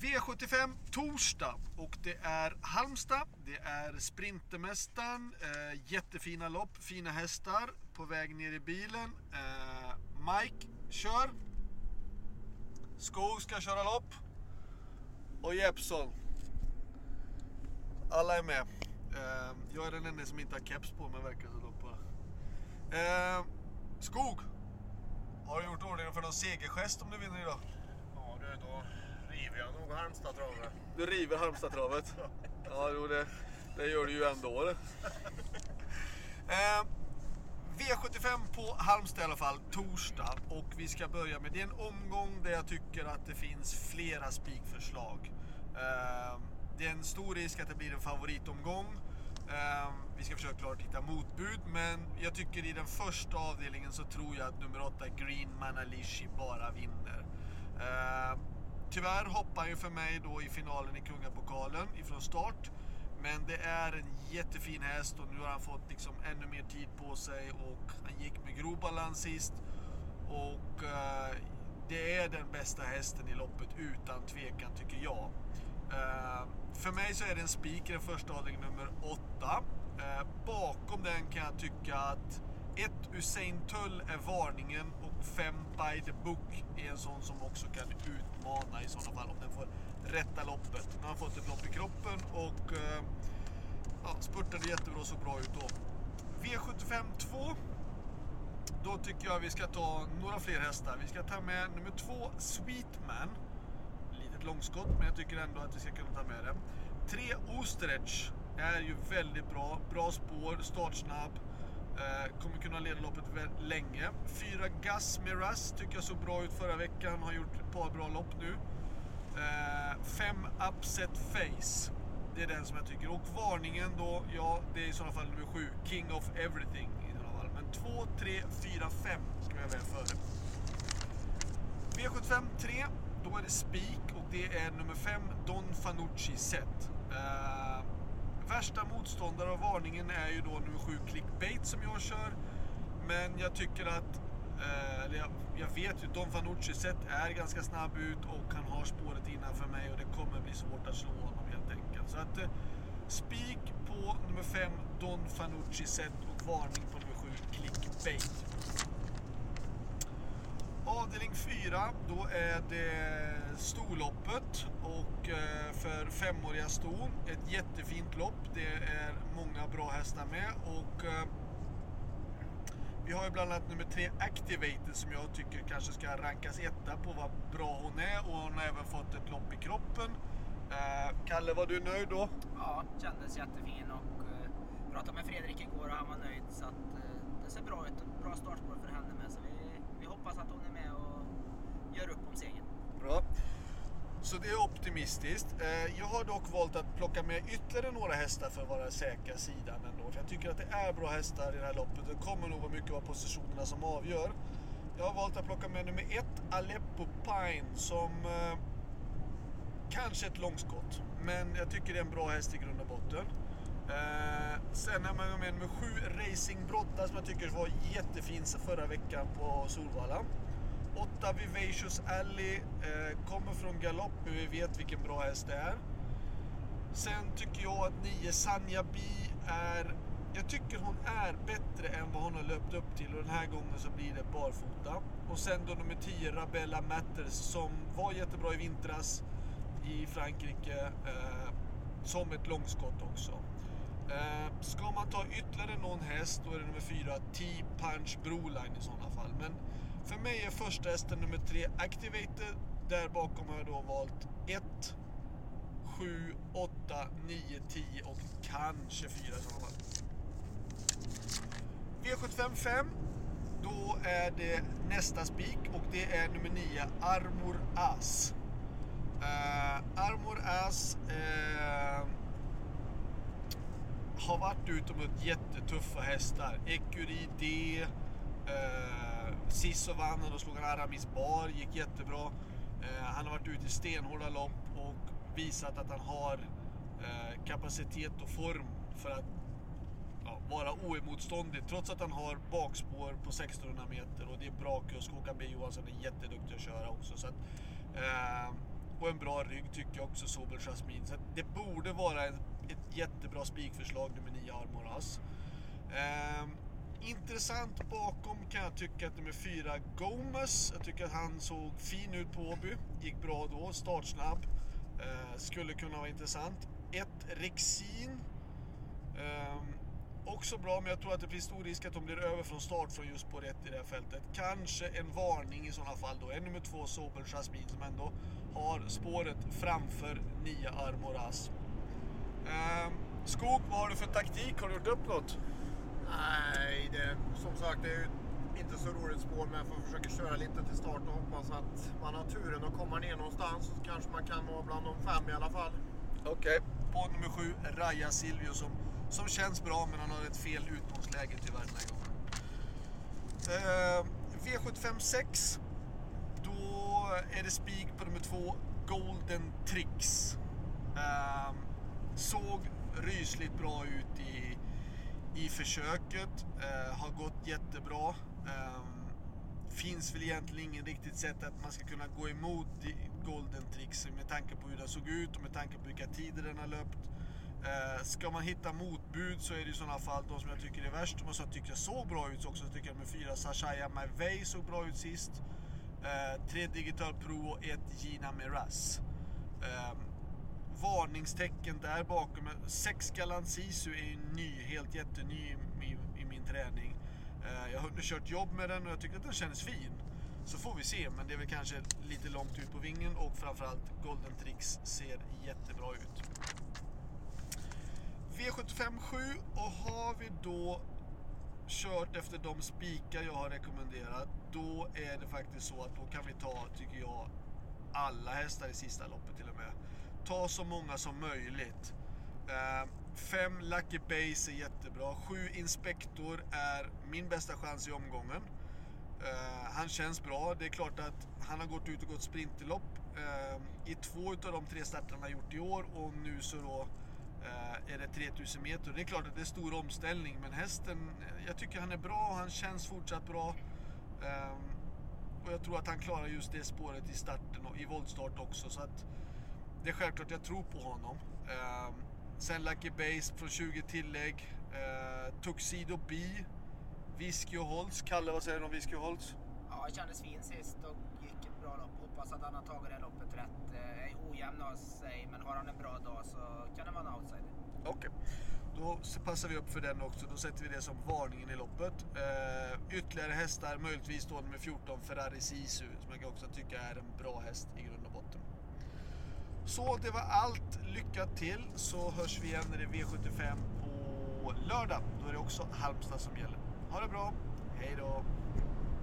V75 torsdag och det är Halmstad, det är Sprintermästaren, eh, jättefina lopp, fina hästar på väg ner i bilen. Eh, Mike kör. Skog ska köra lopp. Och Jeppsson. Alla är med. Eh, jag är den enda som inte har keps på mig verkar det som. Eh, Skog. Har du gjort ordning för någon segergest om du vinner idag? Ja du, då river jag nog Halmstad-travet. Du river Halmstad-travet? Ja, jo, det, det gör du ju ändå. Det. Eh, V75 på Halmstad i alla fall, torsdag. Och vi ska börja med, det är en omgång där jag tycker att det finns flera spikförslag. Eh, det är en stor risk att det blir en favoritomgång. Eh, vi ska försöka klart hitta motbud, men jag tycker i den första avdelningen så tror jag att nummer 8 Green Manalishi bara vinner. Eh, tyvärr hoppar ju för mig då i finalen i Kungapokalen ifrån start. Men det är en jättefin häst och nu har han fått liksom ännu mer tid på sig och han gick med grov balans sist. Och eh, det är den bästa hästen i loppet utan tvekan tycker jag. Eh, för mig så är det en spik i den första avdelningen nummer 8. Eh, bakom den kan jag tycka att ett Usain Tull är varningen och fem By the Book är en sån som också kan utmana i sådana fall om den får rätta loppet. Nu har han fått ett lopp i kroppen och eh, ja, spurtade jättebra och såg bra ut då. V75 2. Då tycker jag vi ska ta några fler hästar. Vi ska ta med nummer två Sweetman. Litet långskott men jag tycker ändå att vi ska kunna ta med det. Tre Osterech är ju väldigt bra. Bra spår, startsnabb. Eh, kommer kunna leda loppet länge. Fyra Gas Miras tycker jag såg bra ut förra veckan. Har gjort ett par bra lopp nu. Eh, fem Upset Face. Det är den som jag tycker. Och varningen då, ja det är i sådana fall nummer sju. King of Everything i sådana fall. Men 2, 3, 4, 5 ska vi ha väl före. V75 3. Då är det spik och det är nummer 5 Don Fanucci set. Eh, värsta motståndare av varningen är ju då nummer 7 Clickbait som jag kör. Men jag tycker att, eh, eller jag, jag vet ju, Don Fanucci sett är ganska snabb ut och han har spåret innanför mig och det kommer bli svårt att slå honom helt enkelt. Så att eh, spik på nummer 5 Don Fanucci sett och varning på nummer 7 Clickbait. Avdelning 4, då är det storloppet och eh, för femåriga ston. Ett jättefint lopp. Det är många bra hästar med och eh, vi har ju bland annat nummer 3 Activated som jag tycker kanske ska rankas etta på vad bra hon är och hon har även fått ett lopp i kroppen. Eh, Kalle, var du nöjd då? Ja, kändes jättefin och pratade med Fredrik igår och han var nöjd så att det ser bra ut. Bra startspår för henne med så vi, vi hoppas att hon är med och gör upp om segern. Bra. Så det är optimistiskt. Eh, jag har dock valt att plocka med ytterligare några hästar för att vara säkra sidan ändå. För jag tycker att det är bra hästar i det här loppet. Det kommer nog vara mycket av positionerna som avgör. Jag har valt att plocka med nummer ett, Aleppo Pine, som eh, kanske ett långskott. Men jag tycker det är en bra häst i grund och botten. Sen har man med nummer sju, Racingbrotta, som jag tycker var jättefin förra veckan på Solvalla. Åtta, Vivacious Alley eh, kommer från galopp, men vi vet vilken bra häst det är. Sen tycker jag att nio, Sanja Bi är... Jag tycker hon är bättre än vad hon har löpt upp till och den här gången så blir det barfota. Och sen då nummer 10 Rabella Matters som var jättebra i vintras i Frankrike eh, som ett långskott också. Eh, ska man ta ytterligare någon häst då är det nummer 4 T-Punch Broline i sådana fall. Men för mig är första hästen nummer 3 Activated. Där bakom har jag då valt 1, 7, 8, 9, 10 och kanske 4 i sådana fall. V75 5. Då är det nästa spik och det är nummer 9 Armor As. Uh, Armor As uh, har varit ute mot jättetuffa hästar. Ecuri D. Uh, eh, Sisso vann och då slog han Aramis Bar, gick jättebra. Eh, han har varit ute i stenhårda lopp och visat att han har eh, kapacitet och form för att ja, vara oemotståndlig trots att han har bakspår på 1600 meter och det är bra kusk. Håkan B Johansson är jätteduktig att köra också. Så att, eh, och en bra rygg tycker jag också, Sobel Jasmin. Så att det borde vara en, ett jättebra spikförslag nummer 9 Armoras. Ehm, intressant bakom kan jag tycka att nummer 4 Gomes. Jag tycker att han såg fin ut på Åby. Gick bra då, startsnabb. Ehm, skulle kunna vara intressant. 1 Rexin. Ehm, också bra, men jag tror att det finns stor risk att de blir över från start från just på rätt i det här fältet. Kanske en varning i sådana fall då. En nummer två Sobel Jasmin som ändå har spåret framför 9 Armoras. Ehm, Skog, vad har du för taktik? Har du gjort upp något? Nej, det, som sagt det är ju inte så roligt spår men jag får försöka köra lite till start och hoppas att man har turen att komma ner någonstans. Så kanske man kan vara bland de fem i alla fall. Okej. På nummer sju, Raja Silvio som, som känns bra men han har ett fel utgångsläge tyvärr den här gången. Eh, V75 6. Då är det spik på nummer två, Golden Tricks. Eh, såg rysligt bra ut i, i försöket. Eh, har gått jättebra. Eh, finns väl egentligen ingen riktigt sätt att man ska kunna gå emot Golden Tricks med tanke på hur den såg ut och med tanke på vilka tider den har löpt. Eh, ska man hitta motbud så är det i sådana fall de som jag tycker är värst. De som jag tycker såg bra ut också så tycker jag med fyra Sashaya Mavey såg bra ut sist. Eh, tre Digital Pro och ett Gina Miraz. Eh, varningstecken där bakom. Sex Galant Sisu är ju ny, helt jätteny i, i min träning. Eh, jag har nu kört jobb med den och jag tycker att den känns fin. Så får vi se, men det är väl kanske lite långt ut på vingen och framförallt Golden Tricks ser jättebra ut. V75 7 och har vi då kört efter de spikar jag har rekommenderat, då är det faktiskt så att då kan vi ta, tycker jag, alla hästar i sista loppet till och med. Ta så många som möjligt. Eh, fem Lucky Base är jättebra. Sju Inspektor är min bästa chans i omgången. Eh, han känns bra. Det är klart att han har gått ut och gått sprinterlopp eh, i två av de tre starterna han har gjort i år och nu så då eh, är det 3000 meter. Det är klart att det är stor omställning men hästen, eh, jag tycker han är bra och han känns fortsatt bra. Eh, och jag tror att han klarar just det spåret i starten och i voltstart också. Så att det är självklart jag tror på honom. Eh, sen Lucky Base från 20 tillägg. Eh, Tuxedo B. Whisky och Holtz. Kalle, vad säger du om Whisky och Holtz? Ja, det kändes fin sist och gick ett bra lopp. Hoppas att han har tagit det här loppet rätt. Eh, Är ojämn av sig, men har han en bra dag så kan det vara en outsider. Okej, då så passar vi upp för den också. Då sätter vi det som varningen i loppet. Eh, ytterligare hästar, möjligtvis då nummer 14 Ferrari Sisu som jag också tycker är en bra häst i grund och botten. Så det var allt. Lycka till så hörs vi igen när det är V75 på lördag. Då är det också Halmstad som gäller. Ha det bra. Hej då.